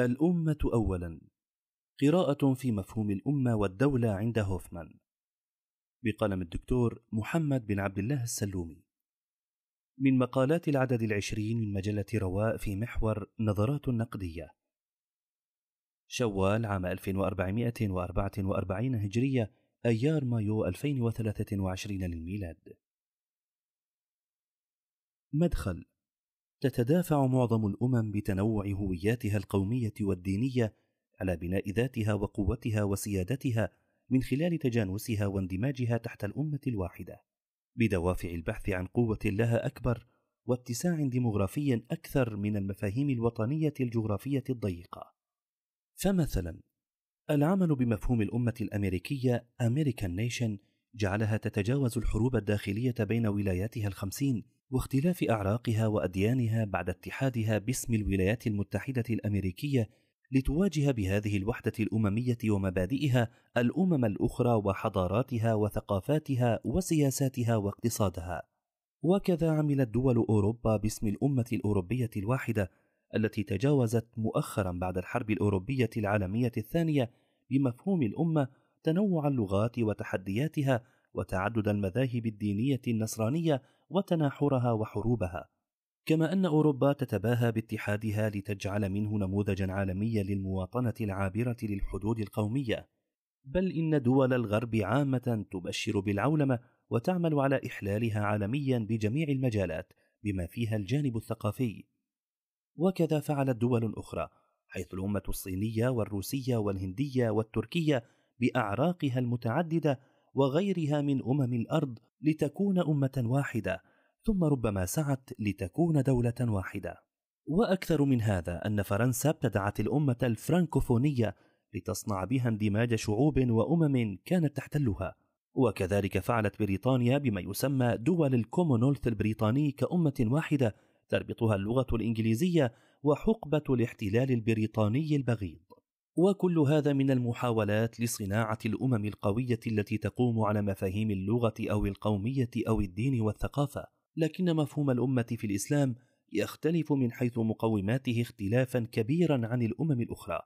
الأمة أولا. قراءة في مفهوم الأمة والدولة عند هوفمان. بقلم الدكتور محمد بن عبد الله السلومي. من مقالات العدد العشرين من مجلة رواء في محور نظرات نقدية. شوال عام 1444 هجرية أيار مايو 2023 للميلاد. مدخل تتدافع معظم الأمم بتنوع هوياتها القومية والدينية على بناء ذاتها وقوتها وسيادتها من خلال تجانسها واندماجها تحت الأمة الواحدة. بدوافع البحث عن قوة لها أكبر واتساع ديمغرافي أكثر من المفاهيم الوطنية الجغرافية الضيقة. فمثلا العمل بمفهوم الأمة الأمريكية American nation جعلها تتجاوز الحروب الداخلية بين ولاياتها الخمسين واختلاف أعراقها وأديانها بعد اتحادها باسم الولايات المتحدة الأمريكية لتواجه بهذه الوحدة الأممية ومبادئها الأمم الأخرى وحضاراتها وثقافاتها وسياساتها واقتصادها. وكذا عملت دول أوروبا باسم الأمة الأوروبية الواحدة التي تجاوزت مؤخرا بعد الحرب الأوروبية العالمية الثانية بمفهوم الأمة تنوع اللغات وتحدياتها وتعدد المذاهب الدينية النصرانية وتناحرها وحروبها. كما أن أوروبا تتباهى باتحادها لتجعل منه نموذجا عالميا للمواطنة العابرة للحدود القومية. بل إن دول الغرب عامة تبشر بالعولمة وتعمل على إحلالها عالميا بجميع المجالات بما فيها الجانب الثقافي. وكذا فعلت دول أخرى حيث الأمة الصينية والروسية والهندية والتركية بأعراقها المتعددة وغيرها من أمم الأرض لتكون أمة واحدة ثم ربما سعت لتكون دولة واحدة. وأكثر من هذا أن فرنسا ابتدعت الأمة الفرنكوفونيه لتصنع بها اندماج شعوب وأمم كانت تحتلها. وكذلك فعلت بريطانيا بما يسمى دول الكومونولث البريطاني كأمة واحدة تربطها اللغة الإنجليزية وحقبة الاحتلال البريطاني البغيض. وكل هذا من المحاولات لصناعة الأمم القوية التي تقوم على مفاهيم اللغة أو القومية أو الدين والثقافة. لكن مفهوم الأمة في الإسلام يختلف من حيث مقوماته اختلافا كبيرا عن الأمم الأخرى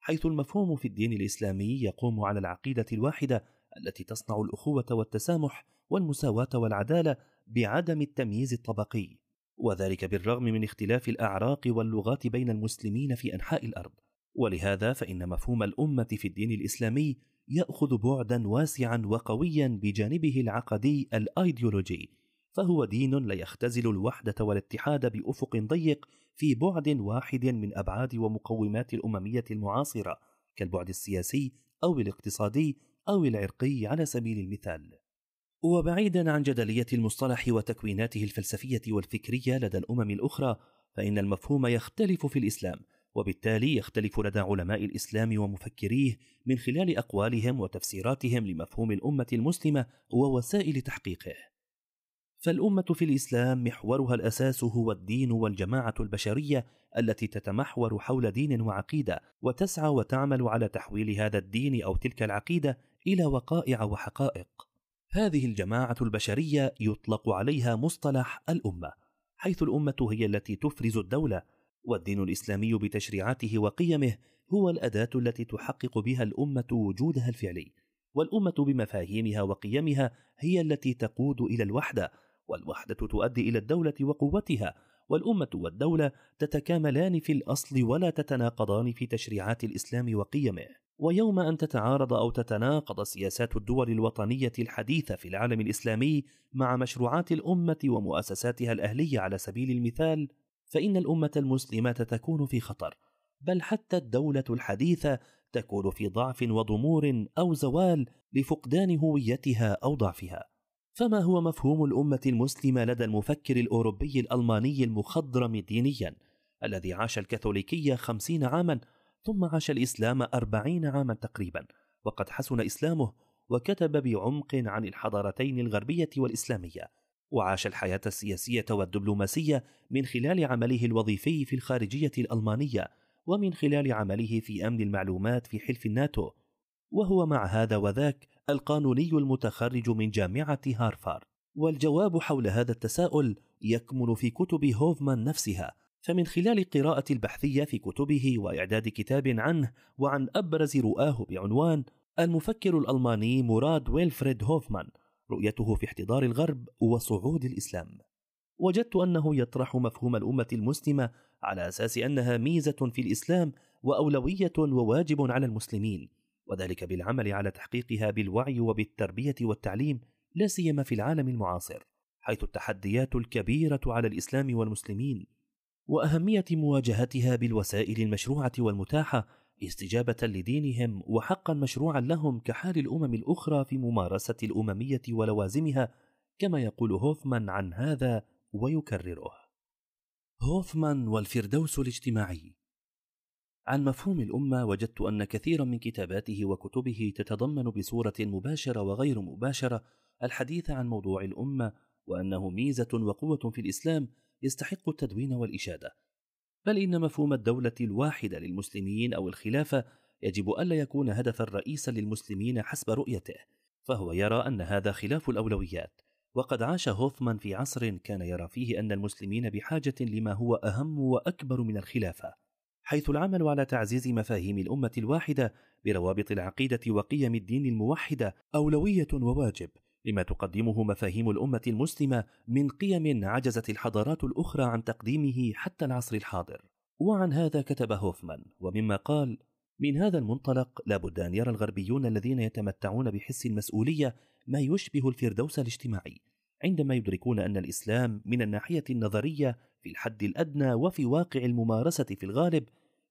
حيث المفهوم في الدين الإسلامي يقوم على العقيدة الواحدة التي تصنع الأخوة والتسامح والمساواة والعدالة بعدم التمييز الطبقي. وذلك بالرغم من اختلاف الأعراق واللغات بين المسلمين في أنحاء الأرض. ولهذا فإن مفهوم الأمة في الدين الإسلامي يأخذ بعدا واسعا وقويا بجانبه العقدي الأيديولوجي فهو دين لا يختزل الوحدة والاتحاد بأفق ضيق في بعد واحد من أبعاد ومقومات الأممية المعاصرة كالبعد السياسي أو الاقتصادي أو العرقي على سبيل المثال. وبعيدا عن جدلية المصطلح وتكويناته الفلسفية والفكرية لدى الأمم الأخرى، فإن المفهوم يختلف في الإسلام، وبالتالي يختلف لدى علماء الإسلام ومفكريه من خلال أقوالهم وتفسيراتهم لمفهوم الأمة المسلمة ووسائل تحقيقه. فالأمة في الإسلام محورها الأساس هو الدين والجماعة البشرية التي تتمحور حول دين وعقيدة وتسعى وتعمل على تحويل هذا الدين أو تلك العقيدة إلى وقائع وحقائق. هذه الجماعة البشرية يطلق عليها مصطلح الأمة حيث الأمة هي التي تفرز الدولة والدين الإسلامي بتشريعاته وقيمه هو الأداة التي تحقق بها الأمة وجودها الفعلي والأمة بمفاهيمها وقيمها هي التي تقود إلى الوحدة والوحدة تؤدي إلى الدولة وقوتها والأمة والدولة تتكاملان في الأصل ولا تتناقضان في تشريعات الإسلام وقيمه. ويوم أن تتعارض أو تتناقض سياسات الدول الوطنية الحديثة في العالم الإسلامي مع مشروعات الأمة ومؤسساتها الأهلية على سبيل المثال فإن الأمة المسلمة تكون في خطر بل حتى الدولة الحديثة تكون في ضعف وضمور أو زوال لفقدان هويتها أو ضعفها. فما هو مفهوم الأمة المسلمة لدى المفكر الأوروبي الألماني المخضرم دينيا الذي عاش الكاثوليكية خمسين عاما ثم عاش الإسلام أربعين عاما تقريبا وقد حسن إسلامه وكتب بعمق عن الحضارتين الغربية والإسلامية. وعاش الحياة السياسية والدبلوماسية من خلال عمله الوظيفي في الخارجية الألمانية ومن خلال عمله في أمن المعلومات في حلف الناتو. وهو مع هذا وذاك القانوني المتخرج من جامعة هارفارد. والجواب حول هذا التساؤل يكمن في كتب هوفمان نفسها. فمن خلال قراءة البحثية في كتبه وإعداد كتاب عنه وعن أبرز رؤاه بعنوان المفكر الألماني مراد ويلفريد هوفمان رؤيته في احتضار الغرب وصعود الإسلام. وجدت أنه يطرح مفهوم الأمة المسلمة على أساس أنها ميزة في الإسلام وأولوية وواجب على المسلمين وذلك بالعمل على تحقيقها بالوعي وبالتربية والتعليم لا سيما في العالم المعاصر حيث التحديات الكبيرة على الإسلام والمسلمين وأهمية مواجهتها بالوسائل المشروعة والمتاحة استجابة لدينهم وحقا مشروعا لهم كحال الأمم الأخرى في ممارسة الأممية ولوازمها كما يقول هوفمان عن هذا ويكرره. هوفمان والفردوس الاجتماعي. عن مفهوم الأمة وجدت أن كثيرا من كتاباته وكتبه تتضمن بصورة مباشرة وغير مباشرة الحديث عن موضوع الأمة وأنه ميزة وقوة في الإسلام يستحق التدوين والإشادة. بل إن مفهوم الدولة الواحدة للمسلمين أو الخلافة يجب ألا يكون هدفا رئيسا للمسلمين حسب رؤيته فهو يرى أن هذا خلاف الأولويات. وقد عاش هوفمان في عصر كان يرى فيه أن المسلمين بحاجة لما هو أهم وأكبر من الخلافة حيث العمل على تعزيز مفاهيم الأمة الواحدة بروابط العقيدة وقيم الدين الموحدة أولوية وواجب. لما تقدمه مفاهيم الأمة المسلمة من قيم عجزت الحضارات الأخرى عن تقديمه حتى العصر الحاضر. وعن هذا كتب هوفمان ومما قال من هذا المنطلق لابد أن يرى الغربيون الذين يتمتعون بحس المسؤولية ما يشبه الفردوس الاجتماعي عندما يدركون أن الإسلام من الناحية النظرية في الحد الأدنى وفي واقع الممارسة في الغالب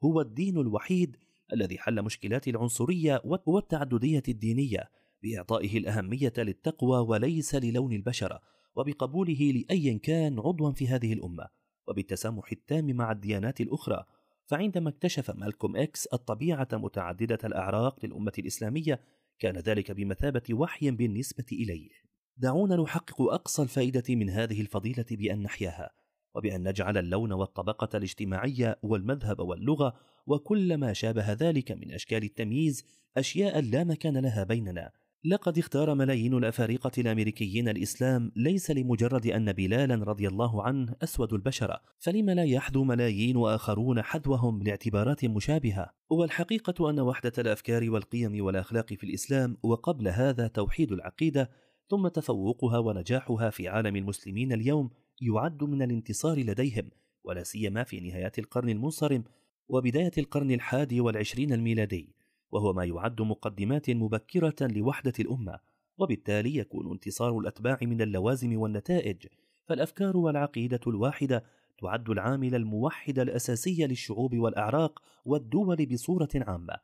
هو الدين الوحيد الذي حل مشكلات العنصرية والتعددية الدينية بإعطائه الأهمية للتقوى وليس للون البشرة وبقبوله لأيا كان عضوا في هذه الأمة وبالتسامح التام مع الديانات الأخرى. فعندما اكتشف مالكوم إكس الطبيعة متعددة الأعراق للأمة الإسلامية كان ذلك بمثابة وحي بالنسبة إليه. دعونا نحقق أقصى الفائدة من هذه الفضيلة بأن نحياها وبأن نجعل اللون والطبقة الاجتماعية والمذهب واللغة وكل ما شابه ذلك من أشكال التمييز أشياء لا مكان لها بيننا. لقد اختار ملايين الأفارقة الأمريكيين الإسلام ليس لمجرد أن بلالا رضي الله عنه أسود البشرة فلم لا يحذو ملايين وآخرون حذوهم لاعتبارات مشابهة. والحقيقة أن وحدة الأفكار والقيم والأخلاق في الإسلام وقبل هذا توحيد العقيدة ثم تفوقها ونجاحها في عالم المسلمين اليوم يعد من الانتصار لديهم ولا سيما في نهايات القرن المنصرم وبداية القرن الحادي والعشرين الميلادي. وهو ما يعد مقدمات مبكرة لوحدة الأمة وبالتالي يكون انتصار الأتباع من اللوازم والنتائج فالأفكار والعقيدة الواحدة تعد العامل الموحد الأساسي للشعوب والأعراق والدول بصورة عامة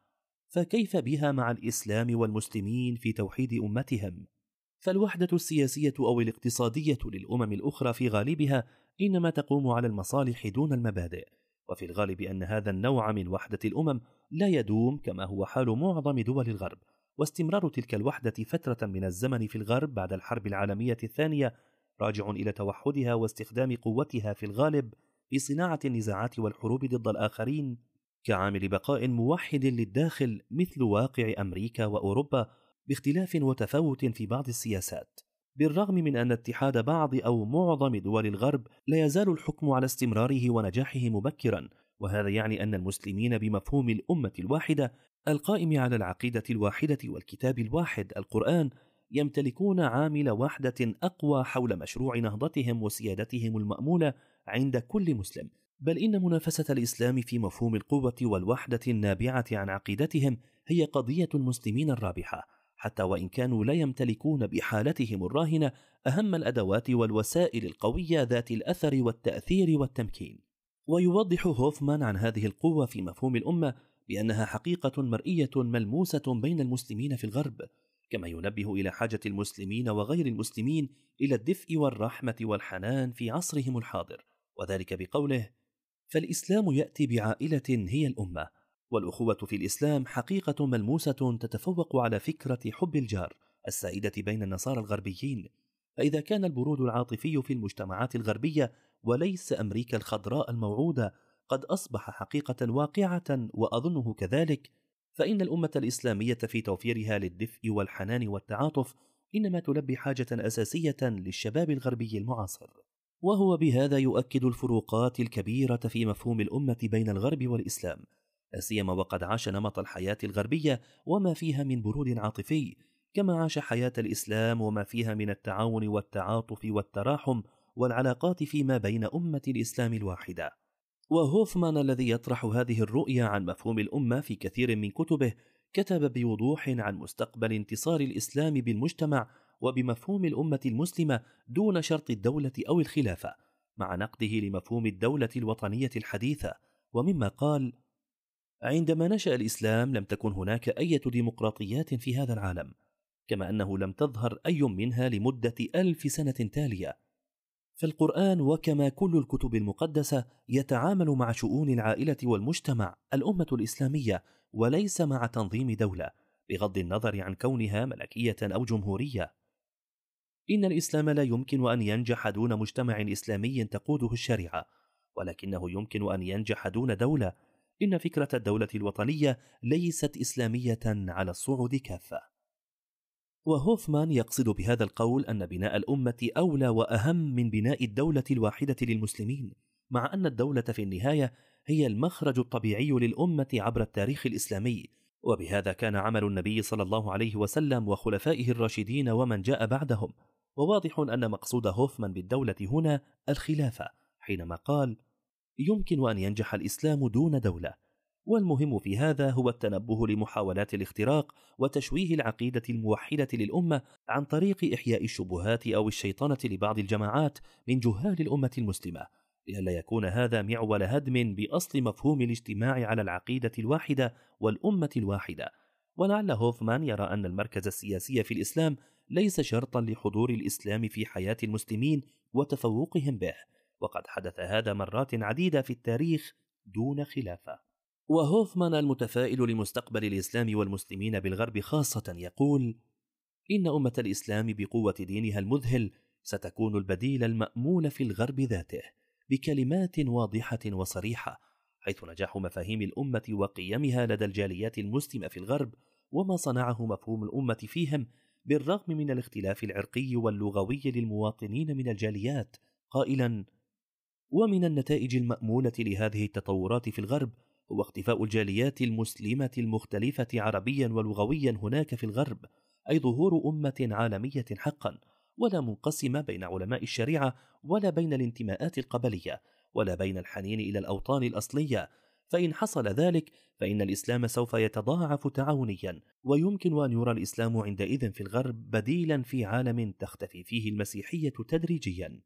فكيف بها مع الإسلام والمسلمين في توحيد أمتهم؟ فالوحدة السياسية أو الاقتصادية للأمم الأخرى في غالبها إنما تقوم على المصالح دون المبادئ وفي الغالب أن هذا النوع من وحدة الأمم لا يدوم كما هو حال معظم دول الغرب واستمرار تلك الوحدة فترة من الزمن في الغرب بعد الحرب العالمية الثانية راجع إلى توحدها واستخدام قوتها في الغالب في صناعة النزاعات والحروب ضد الآخرين كعامل بقاء موحد للداخل مثل واقع أمريكا وأوروبا باختلاف وتفاوت في بعض السياسات. بالرغم من أن اتحاد بعض أو معظم دول الغرب لا يزال الحكم على استمراره ونجاحه مبكرا وهذا يعني أن المسلمين بمفهوم الأمة الواحدة القائم على العقيدة الواحدة والكتاب الواحد القرآن يمتلكون عامل وحدة أقوى حول مشروع نهضتهم وسيادتهم المأمولة عند كل مسلم. بل إن منافسة الإسلام في مفهوم القوة والوحدة النابعة عن عقيدتهم هي قضية المسلمين الرابحة. حتى وإن كانوا لا يمتلكون بحالتهم الراهنة أهم الأدوات والوسائل القوية ذات الأثر والتأثير والتمكين. ويوضح هوفمان عن هذه القوة في مفهوم الأمة بأنها حقيقة مرئية ملموسة بين المسلمين في الغرب كما ينبه إلى حاجة المسلمين وغير المسلمين إلى الدفء والرحمة والحنان في عصرهم الحاضر وذلك بقوله فالإسلام يأتي بعائلة هي الأمة والأخوة في الإسلام حقيقة ملموسة تتفوق على فكرة حب الجار السائدة بين النصارى الغربيين. فإذا كان البرود العاطفي في المجتمعات الغربية وليس أمريكا الخضراء الموعودة قد أصبح حقيقة واقعة وأظنه كذلك فإن الأمة الإسلامية في توفيرها للدفء والحنان والتعاطف إنما تلبي حاجة أساسية للشباب الغربي المعاصر. وهو بهذا يؤكد الفروقات الكبيرة في مفهوم الأمة بين الغرب والإسلام. لا سيما وقد عاش نمط الحياة الغربية وما فيها من برود عاطفي كما عاش حياة الإسلام وما فيها من التعاون والتعاطف والتراحم والعلاقات فيما بين أمة الإسلام الواحدة. وهوفمان الذي يطرح هذه الرؤية عن مفهوم الأمة في كثير من كتبه كتب بوضوح عن مستقبل انتصار الإسلام بالمجتمع وبمفهوم الأمة المسلمة دون شرط الدولة أو الخلافة، مع نقده لمفهوم الدولة الوطنية الحديثة، ومما قال: عندما نشأ الإسلام لم تكن هناك أي ديمقراطيات في هذا العالم، كما أنه لم تظهر أي منها لمدة ألف سنة تالية. فالقرآن وكما كل الكتب المقدسة يتعامل مع شؤون العائلة والمجتمع الأمة الإسلامية وليس مع تنظيم دولة بغض النظر عن كونها ملكية أو جمهورية. إن الإسلام لا يمكن أن ينجح دون مجتمع إسلامي تقوده الشريعة ولكنه يمكن أن ينجح دون دولة إن فكرة الدولة الوطنية ليست إسلامية على الصعود كافة. وهوفمان يقصد بهذا القول أن بناء الأمة أولى وأهم من بناء الدولة الواحدة للمسلمين، مع أن الدولة في النهاية هي المخرج الطبيعي للأمة عبر التاريخ الإسلامي، وبهذا كان عمل النبي صلى الله عليه وسلم وخلفائه الراشدين ومن جاء بعدهم، وواضح أن مقصود هوفمان بالدولة هنا الخلافة، حينما قال: يمكن أن ينجح الإسلام دون دولة، والمهم في هذا هو التنبه لمحاولات الاختراق وتشويه العقيدة الموحدة للأمة عن طريق إحياء الشبهات أو الشيطنة لبعض الجماعات من جهال الأمة المسلمة لئلا يكون هذا معول هدم بأصل مفهوم الاجتماع على العقيدة الواحدة والأمة الواحدة. ولعل هوفمان يرى أن المركز السياسي في الإسلام ليس شرطا لحضور الإسلام في حياة المسلمين وتفوقهم به. وقد حدث هذا مرات عديدة في التاريخ دون خلافة. وهوفمان المتفائل لمستقبل الإسلام والمسلمين بالغرب خاصة يقول: إن أمة الإسلام بقوة دينها المذهل ستكون البديل المأمول في الغرب ذاته بكلمات واضحة وصريحة، حيث نجاح مفاهيم الأمة وقيمها لدى الجاليات المسلمة في الغرب وما صنعه مفهوم الأمة فيهم بالرغم من الاختلاف العرقي واللغوي للمواطنين من الجاليات، قائلا: ومن النتائج المأمولة لهذه التطورات في الغرب هو اختفاء الجاليات المسلمة المختلفة عربيا ولغويا هناك في الغرب أي ظهور أمة عالمية حقا ولا منقسمة بين علماء الشريعة ولا بين الانتماءات القبلية ولا بين الحنين إلى الأوطان الأصلية. فإن حصل ذلك فإن الإسلام سوف يتضاعف تعاونيا ويمكن أن يرى الإسلام عندئذ في الغرب بديلا في عالم تختفي فيه المسيحية تدريجيا.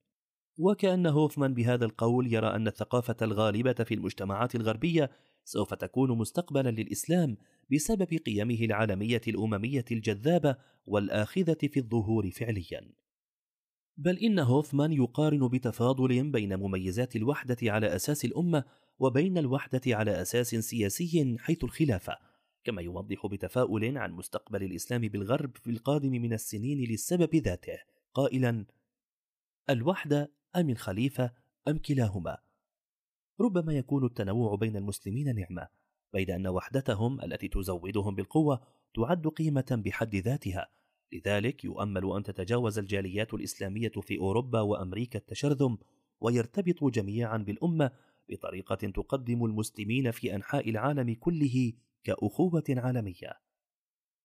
وكأن هوفمان بهذا القول يرى أن الثقافة الغالبة في المجتمعات الغربية سوف تكون مستقبلا للإسلام بسبب قيمه العالمية الأممية الجذابة والآخذة في الظهور فعليا. بل إن هوفمان يقارن بتفاضل بين مميزات الوحدة على أساس الأمة وبين الوحدة على أساس سياسي حيث الخلافة كما يوضح بتفاؤل عن مستقبل الإسلام بالغرب في القادم من السنين للسبب ذاته. قائلا الوحدة أم الخليفة أم كلاهما. ربما يكون التنوع بين المسلمين نعمة بيد أن وحدتهم التي تزودهم بالقوة تعد قيمة بحد ذاتها. لذلك يؤمل أن تتجاوز الجاليات الإسلامية في أوروبا وأمريكا التشرذم ويرتبطوا جميعا بالأمة بطريقة تقدم المسلمين في أنحاء العالم كله كأخوة عالمية.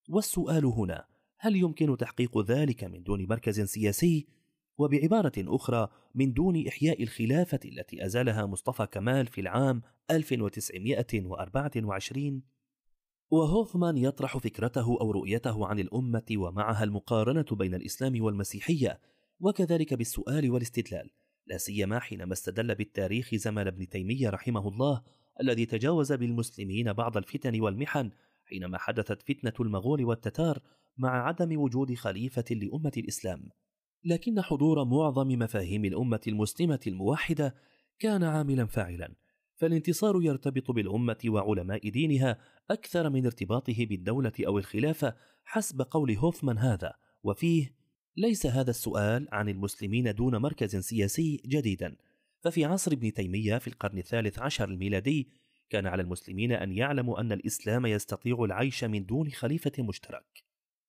والسؤال هنا هل يمكن تحقيق ذلك من دون مركز سياسي؟ وبعبارة أخرى من دون إحياء الخلافة التي أزالها مصطفى كمال في العام 1924 وهوفمان يطرح فكرته أو رؤيته عن الأمة ومعها المقارنة بين الإسلام والمسيحية وكذلك بالسؤال والاستدلال لا سيما حينما استدل بالتاريخ زمن ابن تيمية رحمه الله الذي تجاوز بالمسلمين بعض الفتن والمحن حينما حدثت فتنة المغول والتتار مع عدم وجود خليفة لأمة الإسلام. لكن حضور معظم مفاهيم الأمة المسلمة الموحدة كان عاملا فاعلا فالانتصار يرتبط بالأمة وعلماء دينها أكثر من ارتباطه بالدولة أو الخلافة حسب قول هوفمان هذا. وفيه ليس هذا السؤال عن المسلمين دون مركز سياسي جديدا. ففي عصر ابن تيمية في القرن الثالث عشر الميلادي كان على المسلمين أن يعلموا أن الإسلام يستطيع العيش من دون خليفة مشترك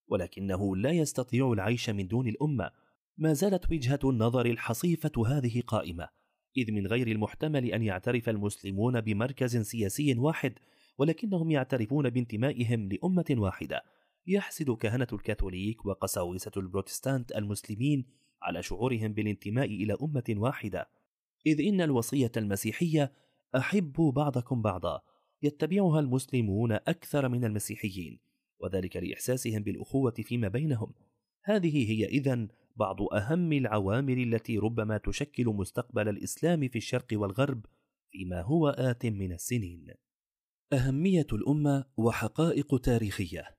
ولكنه لا يستطيع العيش من دون الأمة. ما زالت وجهة النظر الحصيفة هذه قائمة إذ من غير المحتمل أن يعترف المسلمون بمركز سياسي واحد ولكنهم يعترفون بانتمائهم لأمة واحدة. يحسد كهنة الكاثوليك وقساوسة البروتستانت المسلمين على شعورهم بالانتماء إلى أمة واحدة. إذ إن الوصية المسيحية أحبوا بعضكم بعضا يتبعها المسلمون أكثر من المسيحيين وذلك لإحساسهم بالأخوة فيما بينهم. هذه هي إذن بعض أهم العوامل التي ربما تشكل مستقبل الإسلام في الشرق والغرب فيما هو آت من السنين. أهمية الأمة وحقائق تاريخية.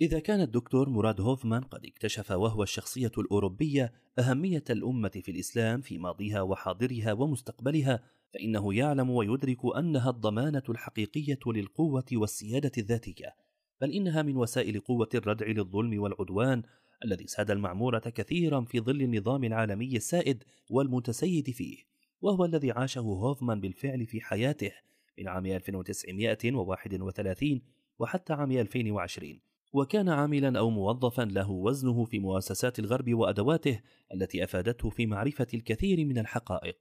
إذا كان الدكتور مراد هوفمان قد اكتشف وهو الشخصية الأوروبية أهمية الأمة في الإسلام في ماضيها وحاضرها ومستقبلها فإنه يعلم ويدرك أنها الضمانة الحقيقية للقوة والسيادة الذاتية بل إنها من وسائل قوة الردع للظلم والعدوان الذي ساد المعمورة كثيرا في ظل النظام العالمي السائد والمتسيد فيه وهو الذي عاشه هوفمان بالفعل في حياته من عام 1931 وحتى عام 2020 وكان عاملا أو موظفا له وزنه في مؤسسات الغرب وأدواته التي أفادته في معرفة الكثير من الحقائق.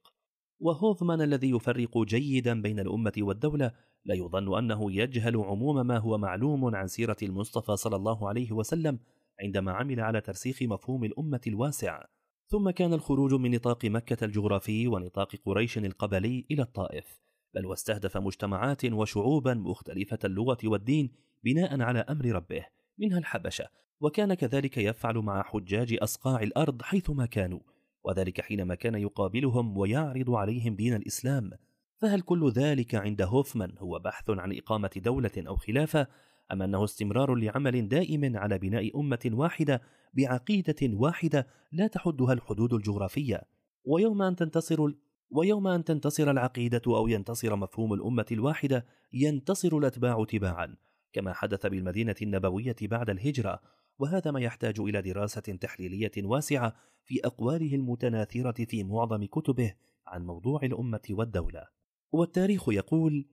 وهوفمان الذي يفرق جيدا بين الأمة والدولة لا يظن أنه يجهل عموم ما هو معلوم عن سيرة المصطفى صلى الله عليه وسلم عندما عمل على ترسيخ مفهوم الأمة الواسع. ثم كان الخروج من نطاق مكة الجغرافي ونطاق قريش القبلي إلى الطائف. بل واستهدف مجتمعات وشعوبا مختلفة اللغة والدين بناء على أمر ربه منها الحبشة. وكان كذلك يفعل مع حجاج أصقاع الأرض حيثما كانوا. وذلك حينما كان يقابلهم ويعرض عليهم دين الإسلام. فهل كل ذلك عند هوفمان هو بحث عن إقامة دولة أو خلافة؟ أم أنه استمرار لعمل دائم على بناء أمة واحدة بعقيدة واحدة لا تحدها الحدود الجغرافية. ويوم أن تنتصر ويوم أن تنتصر العقيدة أو ينتصر مفهوم الأمة الواحدة ينتصر الأتباع تباعا كما حدث بالمدينة النبوية بعد الهجرة. وهذا ما يحتاج إلى دراسة تحليلية واسعة في أقواله المتناثرة في معظم كتبه عن موضوع الأمة والدولة. والتاريخ يقول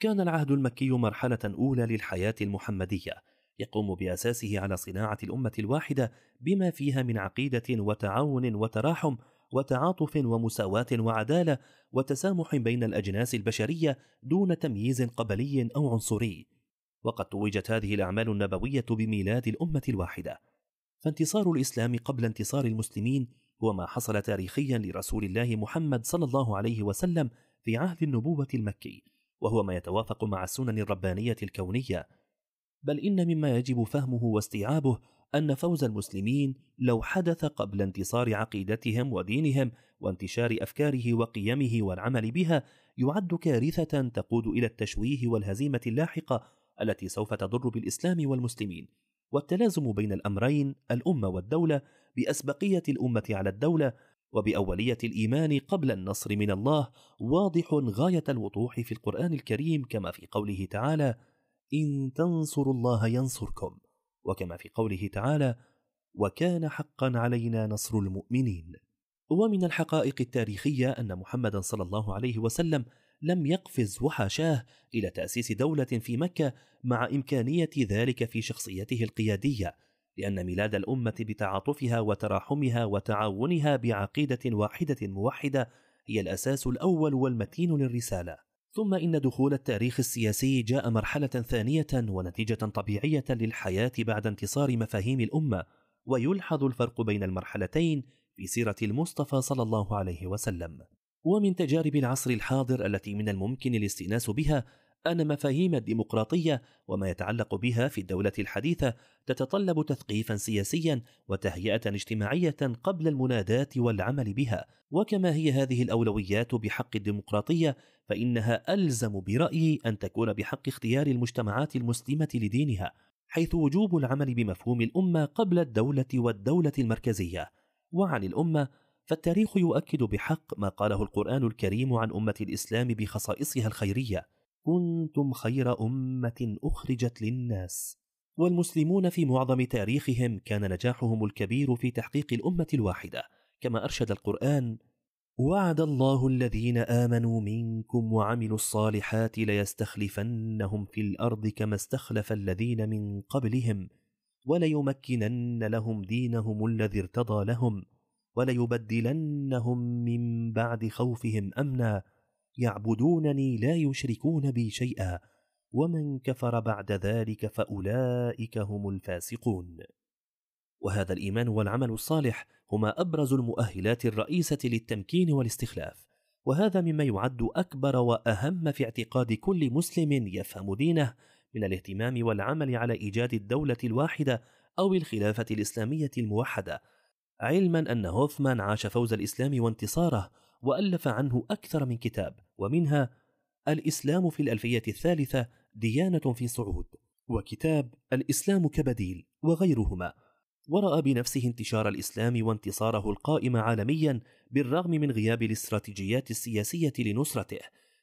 كان العهد المكي مرحلة أولى للحياة المحمدية يقوم بأساسه على صناعة الأمة الواحدة بما فيها من عقيدة وتعاون وتراحم وتعاطف ومساواة وعدالة وتسامح بين الأجناس البشرية دون تمييز قبلي أو عنصري. وقد توجت هذه الأعمال النبوية بميلاد الأمة الواحدة. فانتصار الإسلام قبل انتصار المسلمين هو ما حصل تاريخيا لرسول الله محمد صلى الله عليه وسلم في عهد النبوة المكي. وهو ما يتوافق مع السنن الربانية الكونية. بل إن مما يجب فهمه واستيعابه أن فوز المسلمين لو حدث قبل انتصار عقيدتهم ودينهم وانتشار أفكاره وقيمه والعمل بها يعد كارثة تقود إلى التشويه والهزيمة اللاحقة التي سوف تضر بالإسلام والمسلمين. والتلازم بين الأمرين الأمة والدولة بأسبقية الأمة على الدولة وبأولية الإيمان قبل النصر من الله واضح غاية الوضوح في القرآن الكريم كما في قوله تعالى: إن تنصروا الله ينصركم، وكما في قوله تعالى: وكان حقا علينا نصر المؤمنين. ومن الحقائق التاريخية أن محمدا صلى الله عليه وسلم لم يقفز وحاشاه إلى تأسيس دولة في مكة مع إمكانية ذلك في شخصيته القيادية لأن ميلاد الأمة بتعاطفها وتراحمها وتعاونها بعقيدة واحدة موحدة هي الأساس الأول والمتين للرسالة. ثم إن دخول التاريخ السياسي جاء مرحلة ثانية ونتيجة طبيعية للحياة بعد انتصار مفاهيم الأمة، ويلحظ الفرق بين المرحلتين في سيرة المصطفى صلى الله عليه وسلم. ومن تجارب العصر الحاضر التي من الممكن الاستئناس بها أن مفاهيم الديمقراطية وما يتعلق بها في الدولة الحديثة تتطلب تثقيفا سياسيا وتهيئة اجتماعية قبل المناداة والعمل بها، وكما هي هذه الأولويات بحق الديمقراطية فإنها ألزم برأيي أن تكون بحق اختيار المجتمعات المسلمة لدينها، حيث وجوب العمل بمفهوم الأمة قبل الدولة والدولة المركزية، وعن الأمة فالتاريخ يؤكد بحق ما قاله القرآن الكريم عن أمة الإسلام بخصائصها الخيرية. كنتم خير أمة أخرجت للناس. والمسلمون في معظم تاريخهم كان نجاحهم الكبير في تحقيق الأمة الواحدة. كما أرشد القرآن وعد الله الذين آمنوا منكم وعملوا الصالحات ليستخلفنهم في الأرض كما استخلف الذين من قبلهم وليمكنن لهم دينهم الذي ارتضى لهم وليبدلنهم من بعد خوفهم أمنا. يعبدونني لا يشركون بي شيئا ومن كفر بعد ذلك فأولئك هم الفاسقون. وهذا الإيمان والعمل الصالح هما أبرز المؤهلات الرئيسة للتمكين والاستخلاف وهذا مما يعد أكبر وأهم في اعتقاد كل مسلم يفهم دينه من الاهتمام والعمل على إيجاد الدولة الواحدة أو الخلافة الإسلامية الموحدة علما أن هوفمان عاش فوز الإسلام وانتصاره وألف عنه أكثر من كتاب ومنها الإسلام في الألفية الثالثة ديانة في صعود وكتاب الإسلام كبديل وغيرهما. ورأى بنفسه انتشار الإسلام وانتصاره القائم عالميا بالرغم من غياب الاستراتيجيات السياسية لنصرته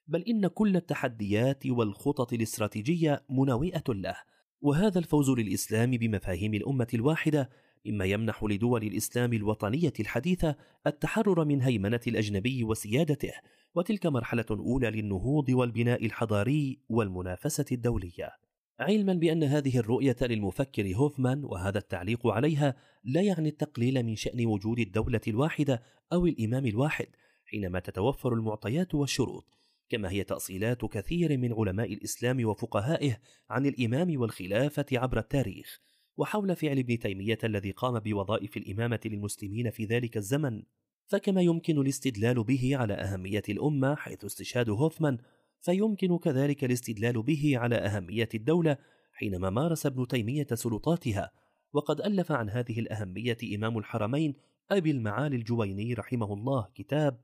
بل إن كل التحديات والخطط الاستراتيجية مناوئة له. وهذا الفوز للإسلام بمفاهيم الأمة الواحدة مما يمنح لدول الإسلام الوطنية الحديثه التحرر من هيمنة الأجنبي وسيادته وتلك مرحلة أولى للنهوض والبناء الحضاري والمنافسة الدولية. علما بأن هذه الرؤية للمفكر هوفمان وهذا التعليق عليها لا يعني التقليل من شأن وجود الدولة الواحدة أو الإمام الواحد حينما تتوفر المعطيات والشروط. كما هي تأصيلات كثير من علماء الإسلام وفقهائه عن الإمام والخلافة عبر التاريخ. وحول فعل ابن تيمية الذي قام بوظائف الإمامة للمسلمين في ذلك الزمن فكما يمكن الاستدلال به على أهمية الأمة حيث استشهاد هوفمان فيمكن كذلك الاستدلال به على أهمية الدولة حينما مارس ابن تيمية سلطاتها. وقد ألف عن هذه الأهمية إمام الحرمين أبي المعالي الجويني رحمه الله كتاب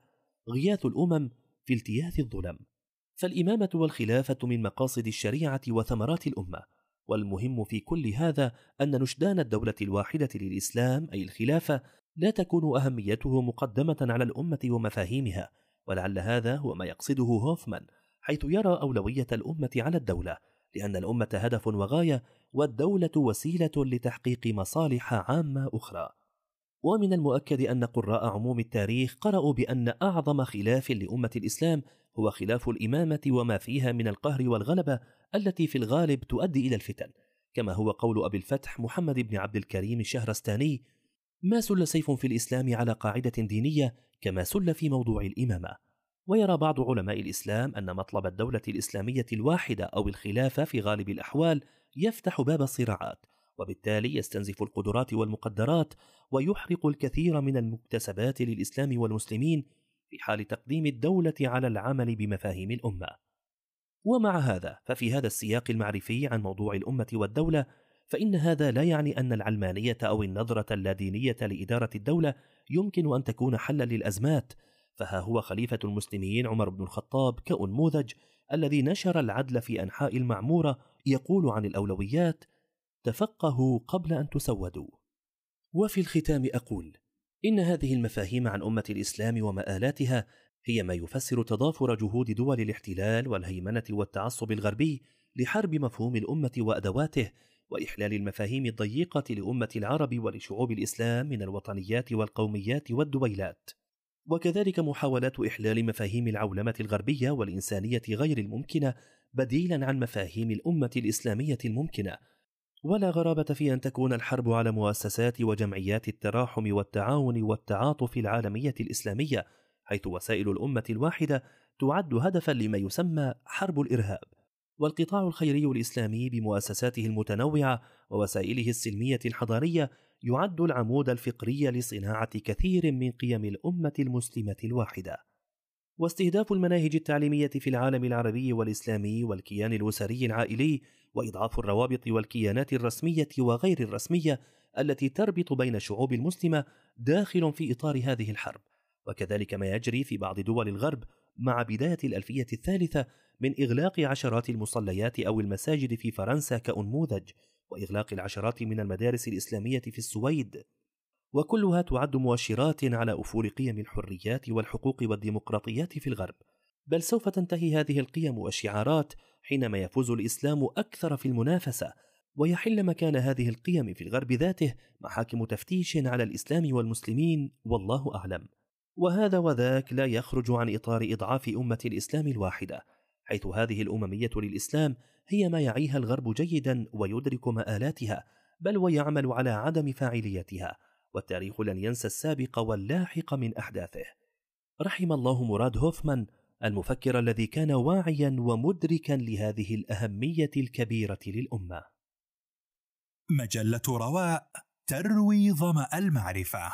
غياث الأمم في التياث الظلم. فالإمامة والخلافة من مقاصد الشريعة وثمرات الأمة. والمهم في كل هذا أن نشدان الدولة الواحدة للإسلام أي الخلافه لا تكون أهميته مقدمة على الأمة ومفاهيمها ولعل هذا هو ما يقصده هوفمان حيث يرى أولوية الأمة على الدولة لأن الأمة هدف وغاية والدولة وسيلة لتحقيق مصالح عامة أخرى. ومن المؤكد أن قراء عموم التاريخ قرأوا بأن أعظم خلاف لأمة الإسلام هو خلاف الإمامة وما فيها من القهر والغلبة التي في الغالب تؤدي إلى الفتن. كما هو قول أبي الفتح محمد بن عبد الكريم الشهرستاني ما سل سيف في الإسلام على قاعدة دينية كما سل في موضوع الإمامة. ويرى بعض علماء الإسلام أن مطلب الدولة الإسلامية الواحدة أو الخلافة في غالب الأحوال يفتح باب الصراعات وبالتالي يستنزف القدرات والمقدرات ويحرق الكثير من المكتسبات للإسلام والمسلمين في حال تقديم الدولة على العمل بمفاهيم الأمة. ومع هذا ففي هذا السياق المعرفي عن موضوع الأمة والدولة فإن هذا لا يعني أن العلمانية أو النظرة اللادينية لإدارة الدولة يمكن أن تكون حلا للأزمات. فها هو خليفة المسلمين عمر بن الخطاب كأنموذج الذي نشر العدل في أنحاء المعمورة يقول عن الأولويات تفقهوا قبل أن تسودوا. وفي الختام أقول إن هذه المفاهيم عن أمة الإسلام ومآلاتها هي ما يفسر تضافر جهود دول الاحتلال والهيمنة والتعصب الغربي لحرب مفهوم الأمة وأدواته وإحلال المفاهيم الضيقة لأمة العرب ولشعوب الإسلام من الوطنيات والقوميات والدويلات. وكذلك محاولات إحلال مفاهيم العولمة الغربية والإنسانية غير الممكنة بديلا عن مفاهيم الأمة الإسلامية الممكنة. ولا غرابة في أن تكون الحرب على مؤسسات وجمعيات التراحم والتعاون والتعاطف العالمية الإسلامية حيث وسائل الأمة الواحدة تعد هدفا لما يسمى حرب الإرهاب. والقطاع الخيري الإسلامي بمؤسساته المتنوعة ووسائله السلمية الحضارية يعد العمود الفقري لصناعة كثير من قيم الأمة المسلمة الواحدة. واستهداف المناهج التعليمية في العالم العربي والإسلامي والكيان الأسري العائلي وإضعاف الروابط والكيانات الرسمية وغير الرسمية التي تربط بين الشعوب المسلمة داخل في إطار هذه الحرب. وكذلك ما يجري في بعض دول الغرب مع بداية الألفية الثالثة من إغلاق عشرات المصليات أو المساجد في فرنسا كأنموذج وإغلاق العشرات من المدارس الإسلامية في السويد. وكلها تعد مؤشرات على أفول قيم الحريات والحقوق والديمقراطيات في الغرب. بل سوف تنتهي هذه القيم والشعارات حينما يفوز الإسلام أكثر في المنافسة ويحل مكان هذه القيم في الغرب ذاته محاكم تفتيش على الإسلام والمسلمين والله أعلم. وهذا وذاك لا يخرج عن إطار إضعاف أمة الإسلام الواحدة حيث هذه الأممية للإسلام هي ما يعيها الغرب جيدا ويدرك مآلاتها بل ويعمل على عدم فاعليتها والتاريخ لن ينسى السابق واللاحق من أحداثه. رحم الله مراد هوفمان المفكر الذي كان واعيا ومدركا لهذه الأهمية الكبيرة للأمة. مجلة رواء تروي ظمأ المعرفة.